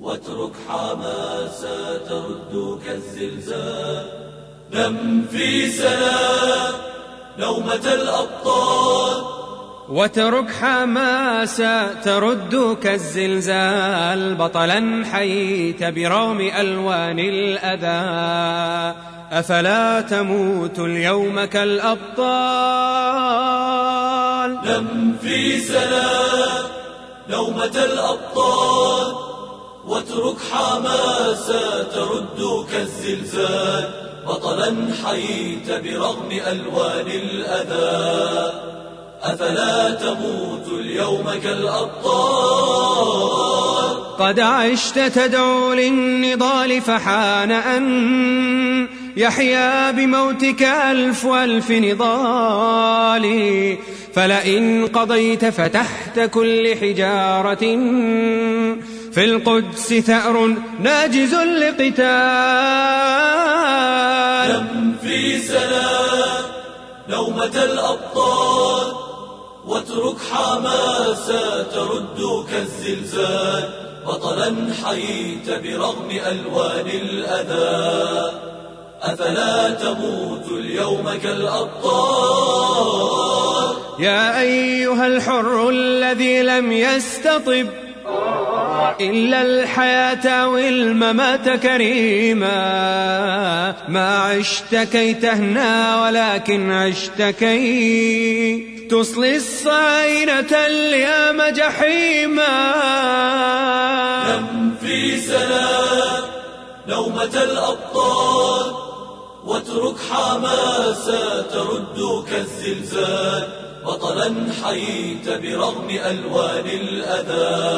واترك حماسة تردك الزلزال نم في سلام نومة الأبطال. واترك حماسة تردك الزلزال بطلا حييت برغم ألوان الأذى. أفلا تموت اليوم كالأبطال؟ نم في سلام نومة الأبطال. واترك حماسة تردك الزلزال بطلا حييت برغم ألوان الأذى. أفلا تموت اليوم كالأبطال؟ قد عشت تدعو للنضال فحان أن يحيا بموتك ألف ألف نضال. فلئن قضيت فتحت كل حجارة في القدس ثأر ناجز لقتال. نم في سلام نومة الأبطال واترك حماسة تردك الزلزال بطلا حييت برغم ألوان الأذى. أفلا تموت اليوم كالأبطال؟ يا أيها الحر الذي لم يستطب إلا الحياة والممات كريما ما عشت كي تهنى ولكن عشت كي تصلي الصائنة اليام جحيما. نم في سلام نومة الأبطال واترك حماسة تردك الزلزال بطلا حييت برغم ألوان الأذى.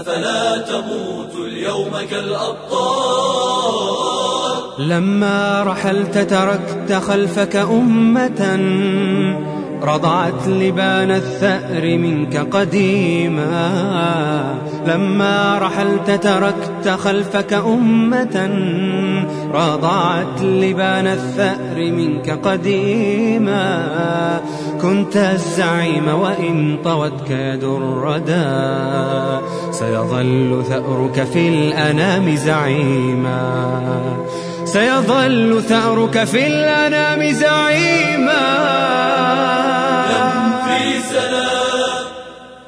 أفلا تموت اليوم كالأبطال؟ لما رحلت تركت خلفك أمة رضعت لبان الثأر منك قديما. لما رحلت تركت خلفك أمة رضعت لبان الثأر منك قديما كنت الزعيم وإن طوتك يد الردى سيظل ثأرك في الأنام زعيما سيظل ثأرك في الأنام زعيما في سلام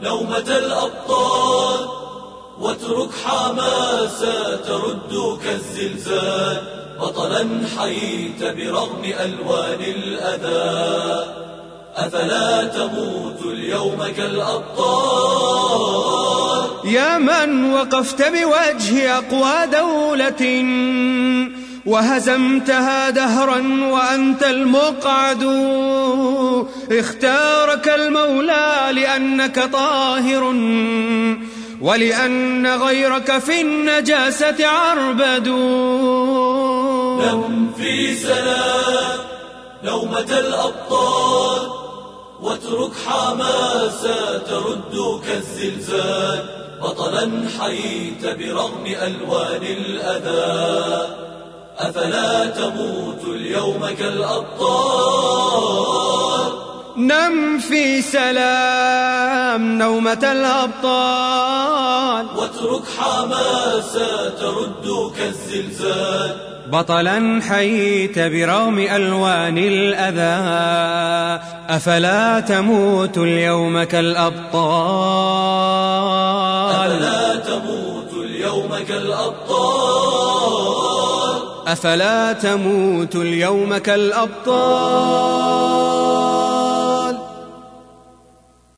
نومة الأبطال واترك حماسة تردك الزلزال بطلا حييت برغم ألوان الأذى. أفلا تموت اليوم كالأبطال؟ يا من وقفت بوجه أقوى دولة وهزمتها دهرا وأنت المقعد. اختارك المولى لأنك طاهر. ولأن غيرك في النجاسة عربد نم في سلام نومة الأبطال واترك حماسة تردك الزلزال بطلا حييت برغم ألوان الأذى. أفلا تموت اليوم كالأبطال؟ نم في سلام نومة الأبطال. واترك حماسة تردك الزلزال بطلا حييت برغم ألوان الأذى. أفلا تموت اليوم كالأبطال؟ أفلا تموت اليوم كالأبطال. أفلا تموت اليوم كالأبطال؟